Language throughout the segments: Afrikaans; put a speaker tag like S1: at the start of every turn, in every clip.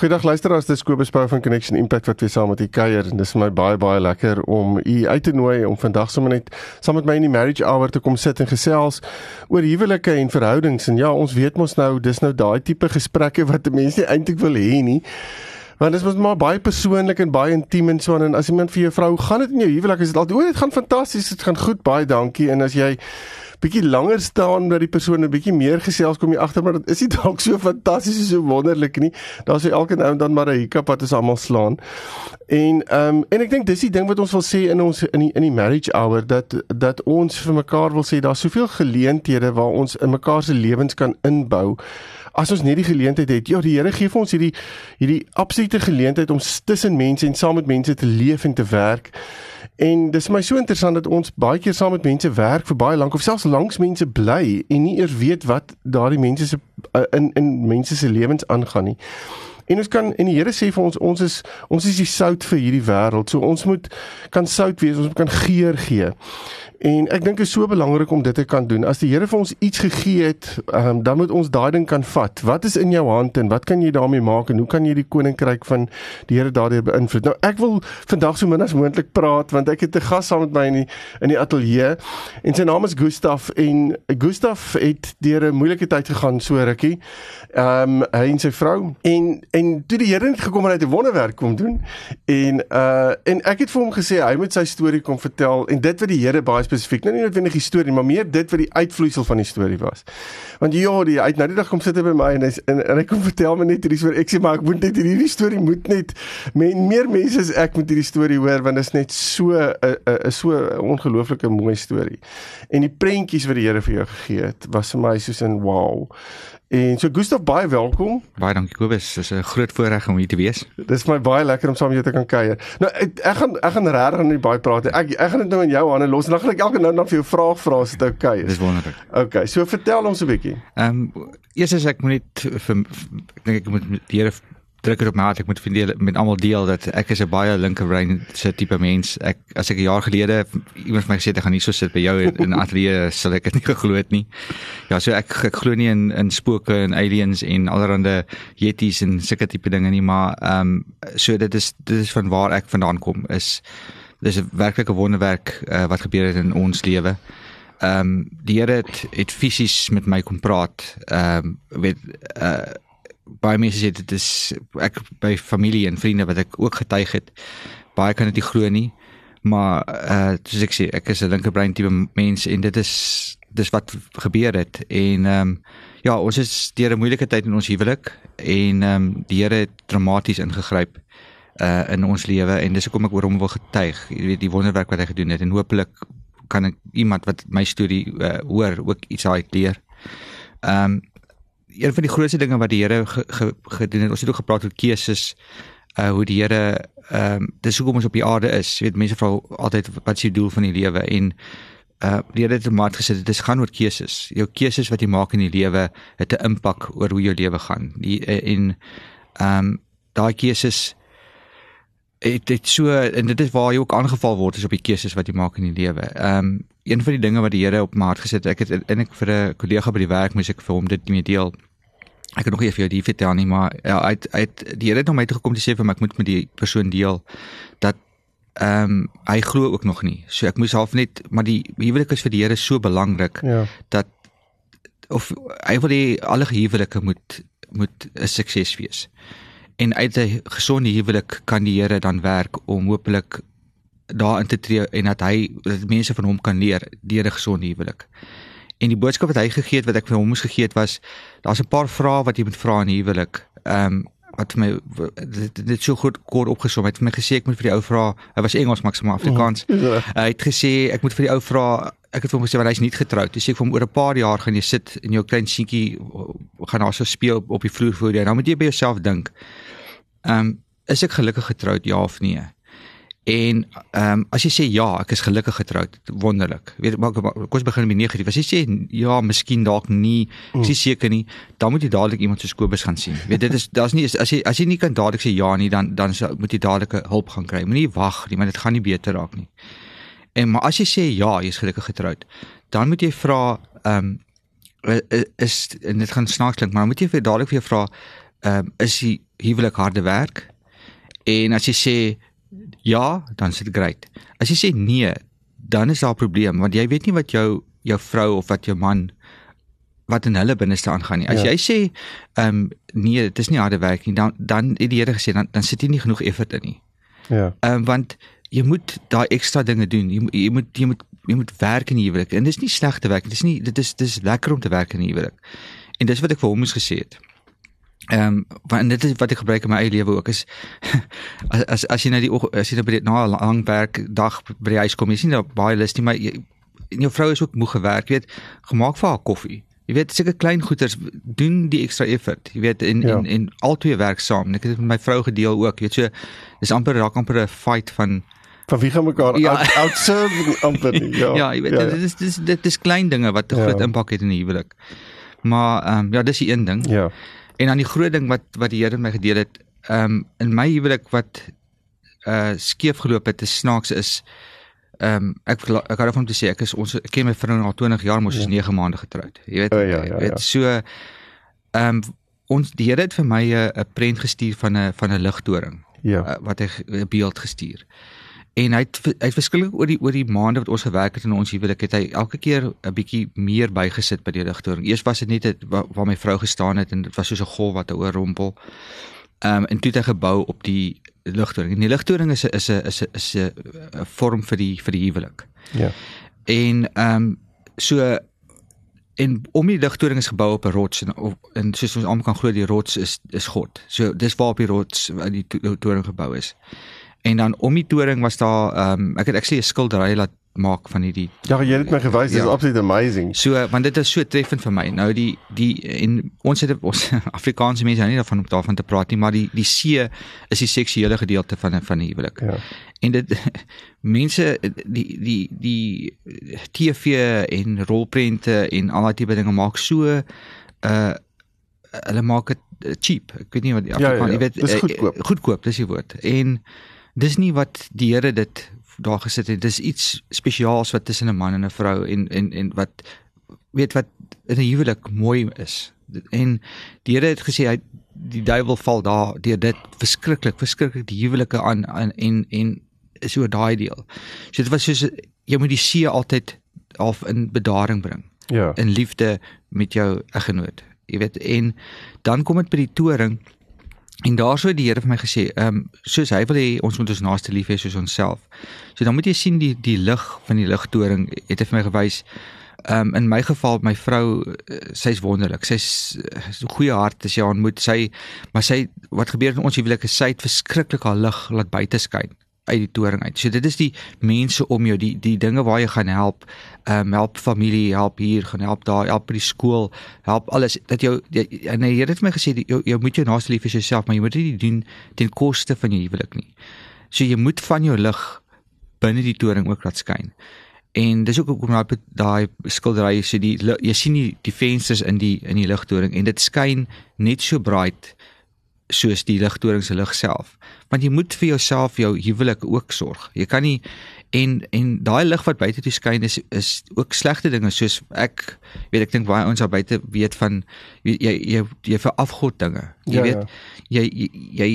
S1: Goeiedag luisteraars, dis Kobus Pau van Connection Impact wat weer saam met u kuier. En dis vir my baie baie lekker om u uit te nooi om vandag sommer net saam met my in die marriage hour te kom sit en gesels oor huwelike en verhoudings. En ja, ons weet mos nou dis nou daai tipe gesprekke wat mense eintlik wil hê nie. Want dit is maar baie persoonlik en baie intiem en so en as iemand vir jou vrou gaan dit in jou huwelik is dit altyd o, dit gaan fantasties, dit gaan goed, baie dankie en as jy bietjie langer staan by die persoon 'n bietjie meer gesels kom jy agter maar dit is nie dalk so fantasties so wonderlik nie. Daar's hy elke nou en dan maar 'n hiccup wat ons almal slaan. En ehm um, en ek dink dis die ding wat ons wil sê in ons in die in die marriage hour dat dat ons vir mekaar wil sê daar's soveel geleenthede waar ons in mekaar se lewens kan inbou. As ons net die geleentheid het, ja, die Here gee vir ons hierdie hierdie absolute geleentheid om tussen mense en saam met mense te leef en te werk. En dis my so interessant dat ons baie keer saam met mense werk vir baie lank of selfs langs mense bly en nie eers weet wat daardie mense se uh, in in mense se lewens aangaan nie. En ons kan en die Here sê vir ons ons is ons is die sout vir hierdie wêreld. So ons moet kan sout wees, ons kan geur gee. En ek dink dit is so belangrik om dit te kan doen. As die Here vir ons iets gegee het, um, dan moet ons daai ding kan vat. Wat is in jou hand en wat kan jy daarmee maak en hoe kan jy die koninkryk van die Here daardeur beïnvloed? Nou ek wil vandag so min as moontlik praat want ek het 'n gas saam met my in die in die ateljee en sy naam is Gustaf en Gustaf het deur 'n moeilike tyd gegaan so rukkie. Ehm um, hy en sy vrou en en toe die Here net gekom en hy het 'n wonderwerk kom doen en uh en ek het vir hom gesê hy moet sy storie kom vertel en dit wat die Here baie spesifiek, nou nie noodwendig die storie, maar meer dit wat die uitvloeisel van die storie was. Want ja, die uit nou die dag kom sit hy by my en hy en, en hy kom vertel my net hierdie storie. Ek sê maar ek moet net hierdie storie moet net men, meer mense as ek moet hierdie storie hoor want dit is net so 'n 'n so ongelooflike mooi storie. En die prentjies wat die Here vir jou gegee het, was vir my soos 'n wow. En so Gustaf baie welkom.
S2: Baie dankie Kobus. Dit is 'n groot voorreg om hier te wees.
S1: Dit is my baie lekker om saam met jou te kan kuier. Nou ek, ek gaan ek gaan regtig nie baie praat nie. Ek ek gaan dit nou in jou hande los en dan gaan ek elke nou dan vir jou vraag vra as dit oukei
S2: is. Dis wonderlik.
S1: Okay, so vertel ons 'n bietjie.
S2: Ehm um, eers as ek moet net vir ek dink ek moet die Here druk dit op my hart ek moet vind met almal deel dat ek is 'n baie linkerbrein se tipe mens. Ek as ek 'n jaar gelede iemand vir my gesê het ek gaan nie so sit by jou in 'n ateljee sal ek dit nie geglo het nie. Ja, so ek ek glo nie in in spooke en aliens en allerlei yetis en sulke tipe dinge nie, maar ehm um, so dit is dit is van waar ek vandaan kom is dis 'n werklike wonderwerk uh, wat gebeur het in ons lewe. Ehm um, die Here het, het fisies met my kom praat. Ehm um, weet uh baie mense sê dit is ek by familie en vriende wat ek ook getuig het. Baie kan dit nie glo nie. Maar uh soos ek sê, ek is 'n linkerbrein tipe mens en dit is dis wat gebeur het en ehm um, ja, ons is deur 'n moeilike tyd in ons huwelik en ehm um, die Here het dramaties ingegryp uh in ons lewe en dis hoekom ek oor hom wil getuig. Jy weet die wonderwerk wat hy gedoen het en hopelik kan ek iemand wat my storie uh, hoor ook iets uit leer. Ehm um, een van die grootste dinge wat die Here ge, ge, gedoen het, ons het ook gepraat oor keuses uh hoe die Here ehm um, dis hoekom ons op die aarde is. Jy weet mense vra altyd wat is die doel van die lewe en uh die Here het dit maar gesê dit is gaan oor keuses. Jou keuses wat jy maak in die lewe het 'n impak oor hoe jou lewe gaan. Die uh, en ehm um, daai keuses dit dit so en dit is waar jy ook aangeval word is op die keuses wat jy maak in die lewe. Ehm um, een van die dinge wat die Here op my hart gesit het, ek het en ek vir 'n kollega by die werk moes ek vir hom dit mee deel. Ek het nog nie vir jou die vertel nie, maar ja, uit uit die Here het na my toe gekom om te sê vir my ek moet met die persoon deel dat ehm um, hy glo ook nog nie. So ek moes half net maar die huwelik is vir die Here so belangrik ja. dat of hy wil hê alle huwelike moet moet 'n sukses wees. En uit 'n gesonde huwelik kan die Here dan werk om hopelik daarin te tree en dat hy dat mense van hom kan leer deur 'n gesonde huwelik. En die boodskap wat hy gegee het wat ek vir hom moes gegee het was daar's 'n paar vrae wat jy moet vra in huwelik. Ehm um, wat vir my dit, dit so goed kort opgesom het vir my gesê ek moet vir die ou vra hy was Engels maksimaal Afrikaans mm, ja. hy het gesê ek moet vir die ou vra ek het vir hom gesê want hy's nie getroud dis sê ek vir hom oor 'n paar jaar gaan jy sit in jou klein seentjie gaan daar so speel op die vloer voor jou nou moet jy by jouself dink ehm um, is ek gelukkig getroud ja of nee En ehm um, as jy sê ja, ek is gelukkig getroud, wonderlik. Weet maar kom ons begin met negatief. As jy sê ja, miskien dalk nie, ek is seker nie, dan moet jy dadelik iemand soos Kobus gaan sien. Weet dit is daar's nie as jy as jy nie kan dadelik sê ja nie, dan dan moet jy dadelik hulp gaan kry. Moenie wag nie, want dit gaan nie beter raak nie. En maar as jy sê ja, jy is gelukkig getroud, dan moet jy vra ehm um, is en dit gaan snaaks klink, maar moet jy vir dadelik vir jou vra ehm um, is jy huwelik harde werk? En as jy sê ja, dan sit dit great. As jy sê nee, dan is daar 'n probleem want jy weet nie wat jou jou vrou of wat jou man wat in hulle binneste aangaan nie. As ja. jy sê ehm um, nee, dit is nie harde werk nie, dan dan het die Here gesê dan dan sit jy nie genoeg effort in nie.
S1: Ja.
S2: Ehm um, want jy moet daai ekstra dinge doen. Jy, jy moet jy moet jy moet werk in die huwelik. En dis nie slegte werk. Dit is nie dit is dis lekker om te werk in die huwelik. En dis wat ek vir hom moes gesê het. Ehm um, want dit is wat ek gebruik in my eie lewe ook is as as as jy na die as jy nou by die na 'n lang werk dag by die huis kom, jy sien daar baie lus nie, maar jy, jou vrou is ook moeg gewerk, jy weet, gemaak vir haar koffie. Jy weet seker klein goeders doen die ekstra effort. Jy weet en ja. en en albei werk saam. Ek het dit met my vrou gedeel ook. Jy weet so dis amper raak amper 'n fight van
S1: van wie gaan mekaar ja. out, outserve amper nie. Ja.
S2: ja, jy weet ja, ja. dit is dit is dit is klein dinge wat 'n ja. groot impak het in die huwelik. Maar ehm um, ja, dis die een ding.
S1: Ja.
S2: En dan die groot ding wat wat die Here my gedeel het, ehm um, in my huwelik wat uh skeef geloop het, is snaaks is ehm um, ek ek hou daarvan om te sê ek is ons ek ken my vrou al 20 jaar, mos is ja. 9 maande getroud. Jy weet,
S1: oh, ja, ja,
S2: weet ja. so ehm um, ons die Here het vir my 'n prent gestuur van 'n van 'n ligtoring.
S1: Ja.
S2: Uh, wat hy 'n beeld gestuur. En hy het hy het verskillik oor die oor die maande wat ons gewerk het in ons huwelik het hy elke keer 'n bietjie meer bygesit by die ligtoring. Eers was dit net het, waar, waar my vrou gestaan het en dit was soos 'n golf wat oor rompel. Ehm um, en toe het hy gebou op die ligtoring. En die ligtoring is 'n is 'n is 'n is 'n vorm vir die vir die huwelik.
S1: Ja.
S2: En ehm um, so en om die ligtoring is gebou op 'n rots en of, en soos ons almal kan glo die rots is is God. So dis waar op die rots die toring gebou is. En dan om die toring was daar ehm um, ek het actually 'n skildery laat maak van hierdie
S1: Ja, jy het my gewys, dit ja. is absoluut amazing.
S2: So want dit is so treffend vir my. Nou die die en ons het ons Afrikaanse mense nou nie daarvan om daarvan te praat nie, maar die die see is die seksuele gedeelte van van die huwelik.
S1: Ja.
S2: En dit mense die die die TV en rolprente en al daai tipe dinge maak so uh hulle maak dit cheap. Ek weet nie wat die
S1: Afrikaans, ja, ja, ja.
S2: jy weet,
S1: dis goedkoop.
S2: Uh, goedkoop, dis die woord. En dis nie wat die Here dit daar gesit het. Dis iets spesiaals wat tussen 'n man en 'n vrou en en en wat weet wat in 'n huwelik mooi is. En die Here het gesê hy die duiwel val daar deur dit verskriklik, verskriklik die huwelike aan, aan en en is oor daai deel. So dit was soos jy moet die see altyd half in bedaring bring.
S1: Ja.
S2: In liefde met jou eggenoot. Jy weet en dan kom dit by die toring En daarso het die Here vir my gesê, ehm um, soos hy wil hê ons moet ons naaste lief hê soos onsself. So dan moet jy sien die die lig van die ligtoring het hy vir my gewys. Ehm um, in my geval my vrou eh, sy's wonderlik. Sy's so 'n goeie hart as jy haar ontmoet. Sy maar sy wat gebeur in ons huwelik is sy het verskriklik haar lig laat buite skyn uit die toring uit. So dit is die mense om jou, die die dinge waar jy gaan help, ehm um, help familie, help hier, gaan help daar, help by die skool, help alles dat jou jy, en die Here het my gesê jy, jy moet jou naaste lief hê soos jouself, maar jy moet dit nie doen ten koste van jou huwelik nie. So jy moet van jou lig binne die toring ook laat skyn. En dis ook hoekom daai daai skildery sê die jy sien die die vensters in die in die ligtoring en dit skyn net so bright soos die ligtoring se lig self. Want jy moet vir jouself jou huwelik ook sorg. Jy kan nie en en daai lig wat buite toe skyn is is ook slegte dinge soos ek weet ek dink baie ons daar buite weet van jy jy jy vir afgod dinge. Jy ja, weet ja. jy jy, jy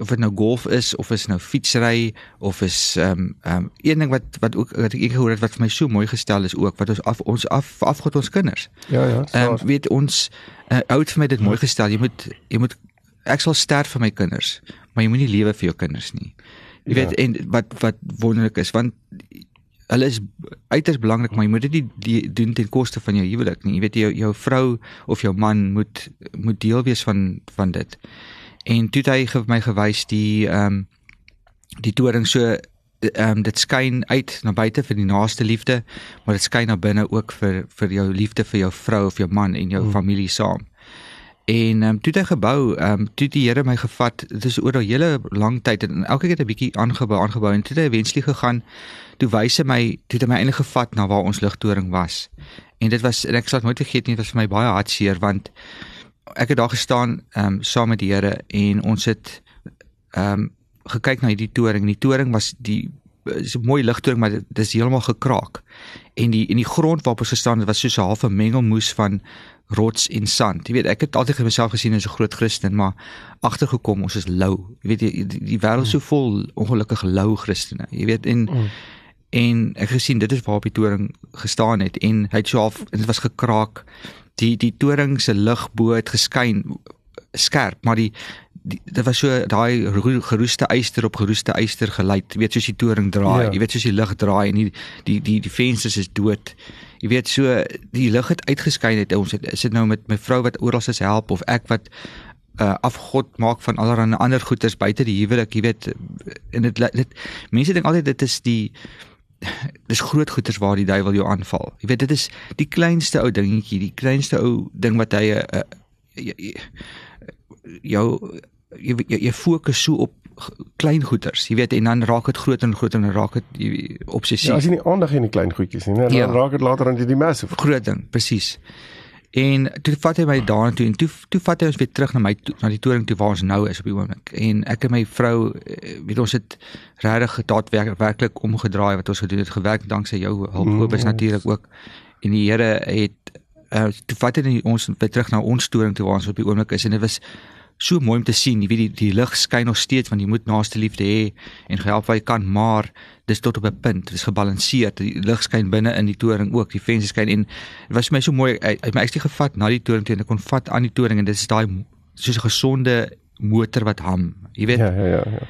S2: of dit nou golf is of is nou fietsry of is ehm um, ehm um, een ding wat wat ook wat ek gehoor het wat vir my so mooi gestel is ook wat ons af ons af afgod ons kinders.
S1: Ja ja.
S2: Ehm um, weet ons uh, oud vir my dit mooi gestel. Jy moet jy moet ek sal sterf vir my kinders, maar jy moenie lewe vir jou kinders nie. Jy ja. weet en wat wat wonderlik is want hulle is uiters belangrik, maar jy moet dit nie die, doen ten koste van jou huwelik nie. Jy weet jou jou vrou of jou man moet moet deel wees van van dit. En toe het hy vir my gewys die ehm um, die toring so ehm um, dit skyn uit na buite vir die naaste liefde, maar dit skyn na binne ook vir vir jou liefde vir jou vrou of jou man en jou hmm. familie saam. En ehm um, toe het hy gebou, ehm um, toe die Here my gevat. Dit is oor 'n hele lang tyd en elke keer het 'n bietjie aangebou, aangebou en toe het hy eventueel gegaan. Toe wys hy my, toe het hy my eintlik gevat na waar ons ligtoring was. En dit was en ek sal nooit vergeet nie, dit was vir my baie hartseer want ek het daar gestaan ehm um, saam met die Here en ons het ehm um, gekyk na hierdie toring. Die toring was die is 'n mooi ligtoring maar dit is heeltemal gekraak. En die en die grond waarop ons gestaan het was soos 'n halfe mengelmoes van rots en sand. Jy weet, ek het altyd myself gesien as 'n groot Christen, maar agtergekom ons is lou. Jy weet die, die, die wêreld is so vol ongelukkige lou Christene. Jy weet en mm. en ek gesien dit is waar op die toring gestaan het en hy het so half dit was gekraak. Die die toring se lig bo het geskyn skerp, maar die die, dit was so daai geroeste eyster op geroeste eyster gelei. Jy weet soos die toring draai, ja. jy weet soos die lig draai en die die die, die vensters is dood. Jy weet so die lig het uitgeskyn het. Ons het is dit nou met my vrou wat oral se help of ek wat uh, afgod maak van allerlei ander goeders buite die huwelik, jy weet en dit dit mense dink altyd dit is die dis groot goeders waar die duiwel jou aanval. Jy weet dit is die kleinste ou dingetjie, die kleinste ou ding wat hy 'n uh, uh, jou jy jy, jy fokus so op klein goeders, jy weet en dan raak dit groter en groter en raak dit obsessief.
S1: Ja, as jy nie aandag in die klein goedjies nie, dan ja. raak dit later aan die massive
S2: groot ding, presies. En toe vat hy my daarna toe en toe toe vat hy ons weer terug na my to, na die toring toe waar ons nou is op die oomblik. En ek en my vrou eh, weet ons het regtig daadwerklik werklik omgedraai wat ons gedoen het gewerk danksy jou hulp mm. is natuurlik ook. En die Here het uh, toe vat hy ons weer terug na ons toring toe waar ons op die oomblik is en dit was so mooi om te sien. Jy weet die die lig skyn nog steeds want jy moet naaste liefde hê en gehelp wat jy kan, maar dis tot op 'n punt. Dit is gebalanseerd. Die lig skyn binne in die toring ook. Die vensters skyn en dit was vir my so mooi. Hy het my ekstrie gevat na die toring toe en ek kon vat aan die toring en dit is daai soos 'n gesonde motor wat hom. Jy weet.
S1: Ja, ja, ja, ja.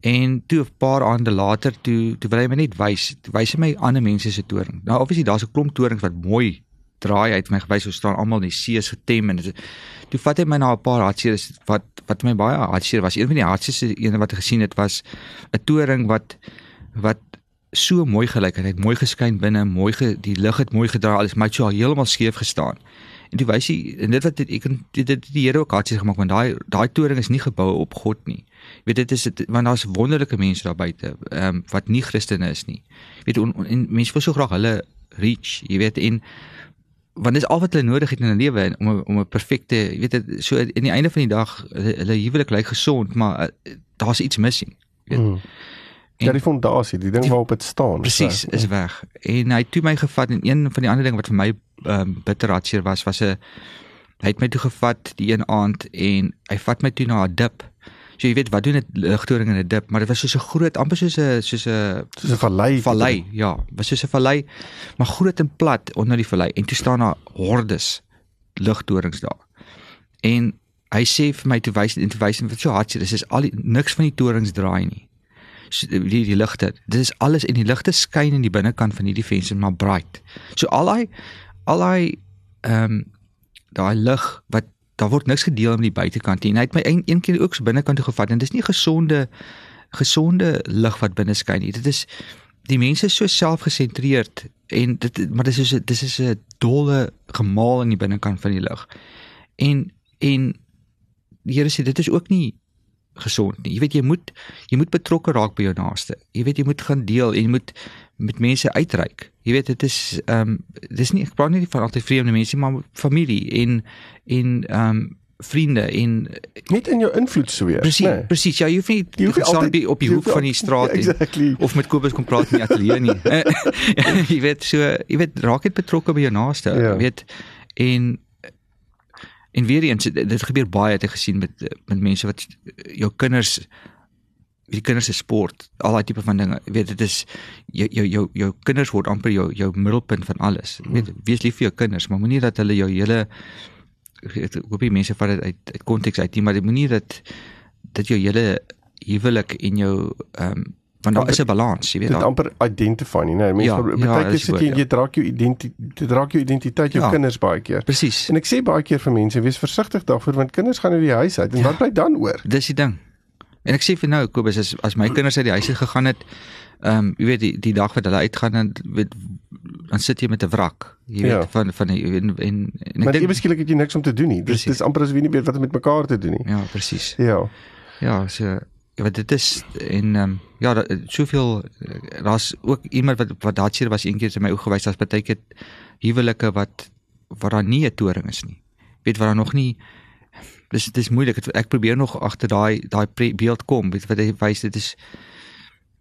S2: En toe 'n paar aande later toe toe wil hy my net wys, wys hy my ander mense se toring. Nou obviously daar's 'n klomp torings wat mooi draai uit my gewys hoe staan almal in die see se getem en dit toe vat hy my na 'n paar hartseer wat wat my baie hartseer was. Een van die hartseerste ene wat ek gesien het was 'n toring wat wat so mooi gelyk het. Hy het mooi geskyn binne mooi ge, die lig het mooi gedraai alles maar so heeltemal skeef gestaan. En toe wys hy en dit wat ek kan dit, dit die Here ook hartseer gemaak want daai daai toring is nie gebou op God nie. Weet dit is dit want daar's wonderlike mense daar buite ehm um, wat nie Christene is nie. Weet en, en mense wil so graag hulle reach jy weet en want dis al wat hulle nodig het in 'n lewe om om 'n perfekte, jy weet dit so in die einde van die dag hulle huwelik lyk gesond, maar uh, daar's iets missing. Weet. Mm.
S1: Ja, die fondasie, die ding waarop dit staan.
S2: Presies, is weg. En hy het toe my gevat en een van die ander dinge wat vir my um, bitter hartseer was, was 'n hy het my toe gevat die een aand en hy vat my toe na 'n dip So jy weet wat doen dit ligtoring in 'n dip, maar dit was so 'n groot amper soos 'n soos 'n
S1: soos 'n vallei.
S2: Vallei, ja, was soos 'n vallei, maar groot en plat onder die vallei en toe staan daar hordes ligtorings daar. En hy sê vir my toe wys en toe wys en wat so hartseer is, is al die, niks van die torings draai nie. So, die die ligte, dit is alles en die ligte skyn in die binnekant van hierdie venster maar bright. So al daai al daai ehm um, daai lig wat daar word niks gedeel aan die buitekant nie. En hy het my een, een keer ook so binnekant toe gevat en dis nie gesonde gesonde lig wat binne skyn nie. Dit is die mense is so selfgesentreerd en dit maar dis is dis is 'n dolle gemaal in die binnekant van die lig. En en die Here sê dit is ook nie gesond nie. Jy weet jy moet jy moet betrokke raak by jou naaste. Jy weet jy moet gaan deel en jy moet met mense uitreik. Jy weet dit is ehm um, dis nie ek praat nie van altyd vreemde mense maar familie en en ehm um, vriende en
S1: net in jou invloedsfeer.
S2: Presies, nee. presies. Ja, jy hoef nie jy hoef altyd op die hoek van die straat
S1: exactly.
S2: of met Kobus kom praat in die ateljee nie. jy weet so, jy weet raak dit betrokke by jou naaste. Ja. Jy weet en en weer eens dit gebeur baie het ek gesien met met mense wat jou kinders die kinders se sport, al daai tipe van dinge. Jy weet dit is jou jou jou jou kinders word amper jou jou middelpunt van alles. Jy weet wees lief vir jou kinders, maar moenie dat hulle jou hele ek hoop die mense vat dit uit uit konteks uit, maar dit moenie dat dat jou hele huwelik en jou ehm um, want daar is 'n balans, jy weet.
S1: Dit amper identify nie, nee. Mense ja, baie keer sê jy jy dra jou identiteit, dra jou identiteit jou ja, kinders baie keer.
S2: Presies.
S1: En ek sê baie keer vir mense, wees versigtig daarvoor want kinders gaan uit die huis uit en ja, wat bly dan oor?
S2: Dis die ding. En ek sê vir nou Kobus as as my kinders uit die huis uit gegaan het, ehm um, jy weet die die dag wat hulle uitgaan en weet dan sit jy met 'n wrak. Jy weet ja. van van die, en en, en
S1: ek dink beskiklik het jy niks om te doen nie. Dis dis amper as wie nie weet wat om met mekaar te doen nie.
S2: Ja, presies.
S1: Ja.
S2: Ja, so ja, wat dit is en ehm um, ja, daar soveel daar's ook iemand wat wat daardie was eendag in my oë gewys as baie keer huwelike wat waar daar nie 'n toring is nie. Weet waar daar nog nie dis dis moeilik ek probeer nog agter daai daai beeld kom weet wat hy wys dit is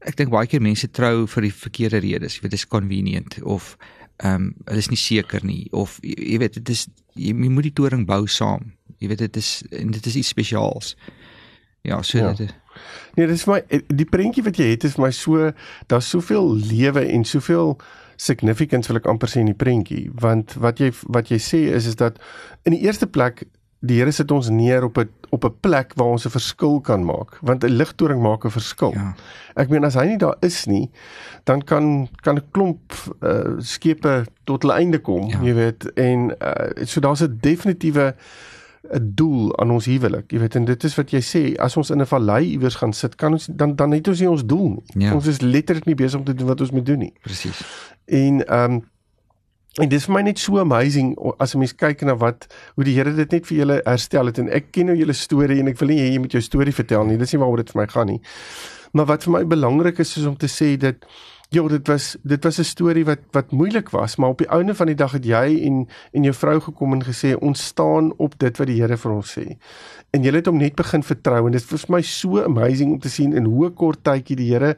S2: ek dink baie keer mense trou vir die verkeerde redes weet dit is convenient of ehm um, hulle is nie seker nie of jy, jy weet dit is jy, jy moet die toring bou saam. Jy weet dit is en dit is iets spesiaals. Ja, so ja. dit is
S1: Nee, dis my die prentjie wat jy het is vir my so daar's soveel lewe en soveel significance wil ek amper sê in die prentjie want wat jy wat jy sê is is dat in die eerste plek die Here sit ons neer op 'n op 'n plek waar ons 'n verskil kan maak want 'n ligtoring maak 'n verskil. Ja. Ek meen as hy nie daar is nie, dan kan kan 'n klomp uh, skepe tot hulle einde kom, ja. jy weet, en uh, so daar's 'n definitiewe 'n doel aan ons huwelik. Jy weet en dit is wat jy sê, as ons in 'n vallei iewers gaan sit, kan ons dan dan het ons nie ons doel nie. Ja. Ons is letterlik nie besig om te doen wat ons moet doen nie.
S2: Presies.
S1: En ehm um, En dis vir my net so amazing as 'n mens kyk na wat hoe die Here dit net vir julle herstel het en ek ken nou julle storie en ek wil nie hê jy moet jou storie vertel nie. Dis nie waaroor dit vir my gaan nie. Maar wat vir my belangrik is is om te sê dat ja, dit was dit was 'n storie wat wat moeilik was, maar op die einde van die dag het jy en en jou vrou gekom en gesê ons staan op dit wat die Here vir ons sê. En jy het hom net begin vertrou en dit is vir my so amazing om te sien in hoe kort tydjie die Here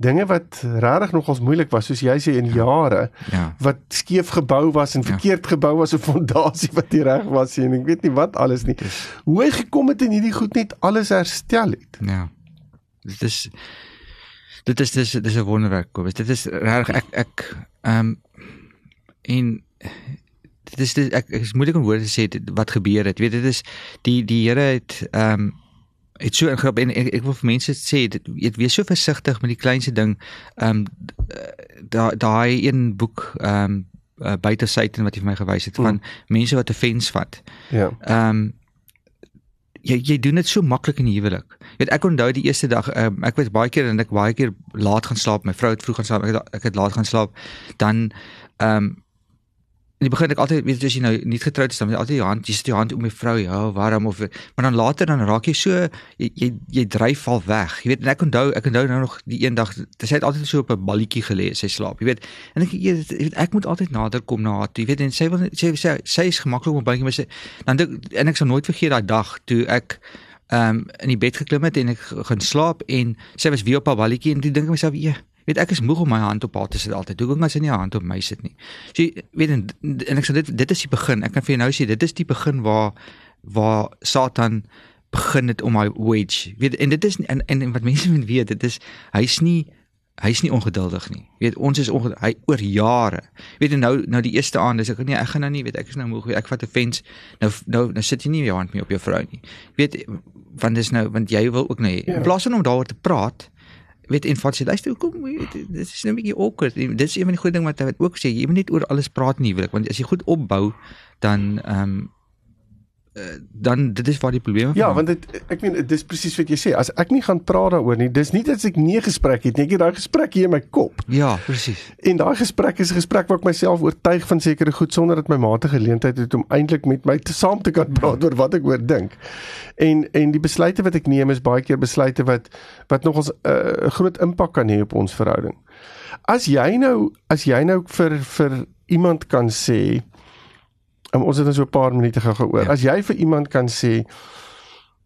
S1: dinge wat regtig nogals moeilik was soos jy sê in ja. jare ja. wat skeef gebou was en ja. verkeerd ja. gebou was 'n fondasie wat nie reg was nie en ek weet nie wat alles nie. Is, Hoe hy gekom het en hierdie goed net alles herstel het.
S2: Ja. Dit is dit is dis dis 'n wonderwerk Kobus. Dit is regtig ek ek ehm um, en dit is dit, ek, ek is moeilik om woorde te sê dit, wat gebeur het. Weet dit is die die Here het ehm um, het so ingrip en ek, ek wil vir mense sê dit weet wees so versigtig met die kleinste ding. Ehm um, daai daai een boek ehm um, uh, buite Satan wat jy vir my gewys het van mm. mense wat 'n fens vat.
S1: Ja.
S2: Ehm um, jy jy doen dit so maklik in die huwelik. Jy weet ek onthou die eerste dag um, ek was baie keer en ek baie keer laat gaan slaap. My vrou het vroeg gaan slaap. Ek het, ek het laat gaan slaap. Dan ehm um, in die begin ek altyd weet as jy nou nie getroud is dan jy altyd jou hand jy sit jou hand om my vrou ja waarom of maar dan later dan raak jy so jy jy, jy dryf al weg. Jy weet en ek onthou ek onthou nou nog die een dag sy het altyd so op 'n balletjie gelê sy slaap jy weet. En ek jy weet ek moet altyd nader kom na haar jy weet en sy wil sy sy, sy is gemaklik om balletjie maar sy dan en ek sal nooit vergeet daai dag toe ek ehm um, in die bed geklim het en ek gaan slaap en sy was weer op haar balletjie en toe dink ek myself ja weet ek is moeg om my hand op haar te sit altyd. Hoekom kan sy nie haar hand op my sit nie? So weet en, en ek sê dit dit is die begin. Ek kan vir jou nou sê dit is die begin waar waar Satan begin het om my wedge. Weet en dit is en en, en wat mense moet weet, dit is hy's nie hy's nie ongeduldig nie. Weet ons is ongeduldig hy oor jare. Weet nou nou die eerste aand dis ek nee, ek gaan nou nie weet ek is nou moeg. Ek vat 'n fens. Nou nou nou sit jy nie jou hand meer op jou vrou nie. Weet want dis nou want jy wil ook nou ja. in plaas van om daaroor te praat weet en vat sy luister hoekom dit is nou 'n bietjie awkward. Dit is een van die goeie ding wat hy ook sê jy moet net oor alles praat nie ek want as jy goed opbou dan ehm um, dan dit is waar die probleme
S1: Ja, want dit ek meen dis presies wat jy sê. As ek nie gaan praat daaroor nie, dis nie dat ek nie 'n gesprek het nie. Ek het daai gesprek hier in my kop.
S2: Ja, presies.
S1: En daai gesprek is 'n gesprek waar ek myself oortuig van sekere goed sonder dat my maat 'n geleentheid het om eintlik met my te saam te kan praat oor wat ek oor dink. En en die besluite wat ek neem is baie keer besluite wat wat nogals eh, 'n uh, groot impak kan hê op ons verhouding. As jy nou as jy nou vir vir iemand kan sê um, ons het nou so 'n paar minute gou gehoor. Ja. As jy vir iemand kan sê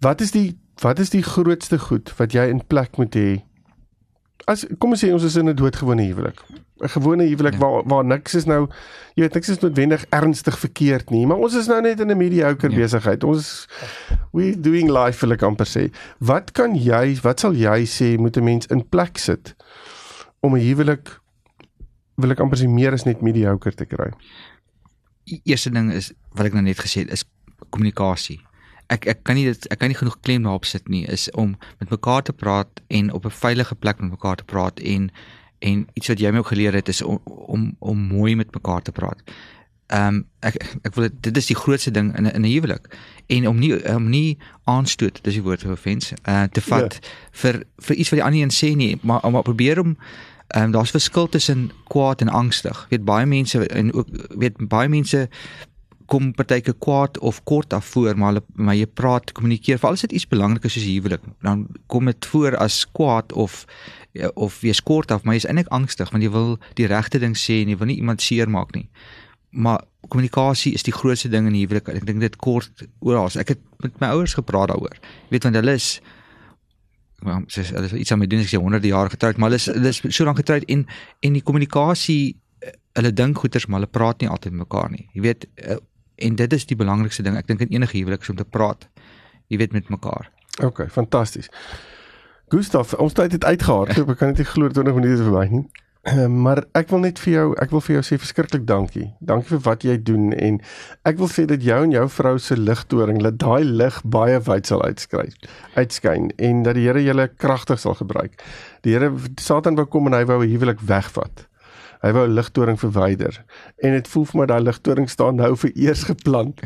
S1: wat is die wat is die grootste goed wat jy in plek moet hê? As kom ons sê ons is in 'n doodgewone huwelik. 'n Gewone huwelik ja. waar waar niks is nou jy weet niks is noodwendig ernstig verkeerd nie, maar ons is nou net in 'n mediocre ja. besigheid. Ons we doing life wil ek amper sê. Wat kan jy wat sal jy sê moet 'n mens in plek sit om 'n huwelik wil ek amper sê meer as net mediocre te kry?
S2: Eerste ding is wat ek nou net gesê het is kommunikasie. Ek ek kan nie dit ek kan nie genoeg klem daarop sit nie is om met mekaar te praat en op 'n veilige plek met mekaar te praat en en iets wat jy my ook geleer het is om om om mooi met mekaar te praat. Ehm um, ek ek wil dit is die grootste ding in in 'n huwelik en om nie om nie aanstoot dis die woord vir offense uh, te vat ja. vir vir iets wat die ander een sê nie maar om probeer om Ehm um, daar's verskil tussen kwaad en angstig. Weet baie mense en ook weet baie mense kom partyke kwaad of kort af voor maar hulle maar jy praat kommunikeer veral as dit iets belangrik is soos huwelik dan kom dit voor as kwaad of of wees kort af maar jy's eintlik angstig want jy wil die regte ding sê en jy wil nie iemand seermaak nie. Maar kommunikasie is die grootste ding in huwelik. Ek dink dit kort oral. Ek het met my ouers gepraat daaroor. Weet want hulle is sy hulle is iets aan my doen as ek 100 jaar getroud maar hulle is hulle is so lank getroud en en die kommunikasie hulle dink goeters maar hulle praat nie altyd mekaar nie. Jy weet uh, en dit is die belangrikste ding. Ek dink in enige huwelik is om te praat. Jy weet met mekaar.
S1: OK, fantasties. Gustav, ons tyd het uitgehardloop. Ek kan net nie glo 20 minute verby nie. Uh, maar ek wil net vir jou, ek wil vir jou sê verskriklik dankie. Dankie vir wat jy doen en ek wil sê dat jou en jou vrou se ligtoring, dat daai lig baie wyd sal uitskry, uitskyn en dat die Here julle kragtig sal gebruik. Die Here Satan wou kom en hy wou 'n huwelik wegvat. Hy wou 'n ligtoring verwyder en dit voel vir my daai ligtoring staan nou vir eers geplant.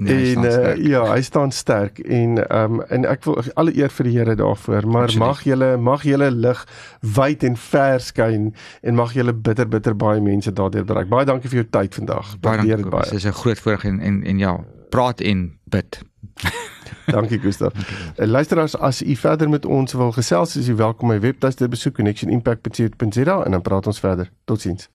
S1: Nee, en uh, ja, hy staan sterk en ehm um, en ek wil alle eer vir die Here daarvoor, maar Absoluut. mag julle mag julle lig wyd en ver skyn en mag julle bitter bitter baie mense daardeur bereik. Baie dankie vir jou tyd vandag.
S2: Baie dankie. Dit is 'n groot voorreg en, en en ja, praat en bid.
S1: dankie Gustav. Okay. Luisteraars, as u verder met ons wil gesels, is u welkom my webtuiste besoek connectionimpact.co.za en dan praat ons verder. Totsiens.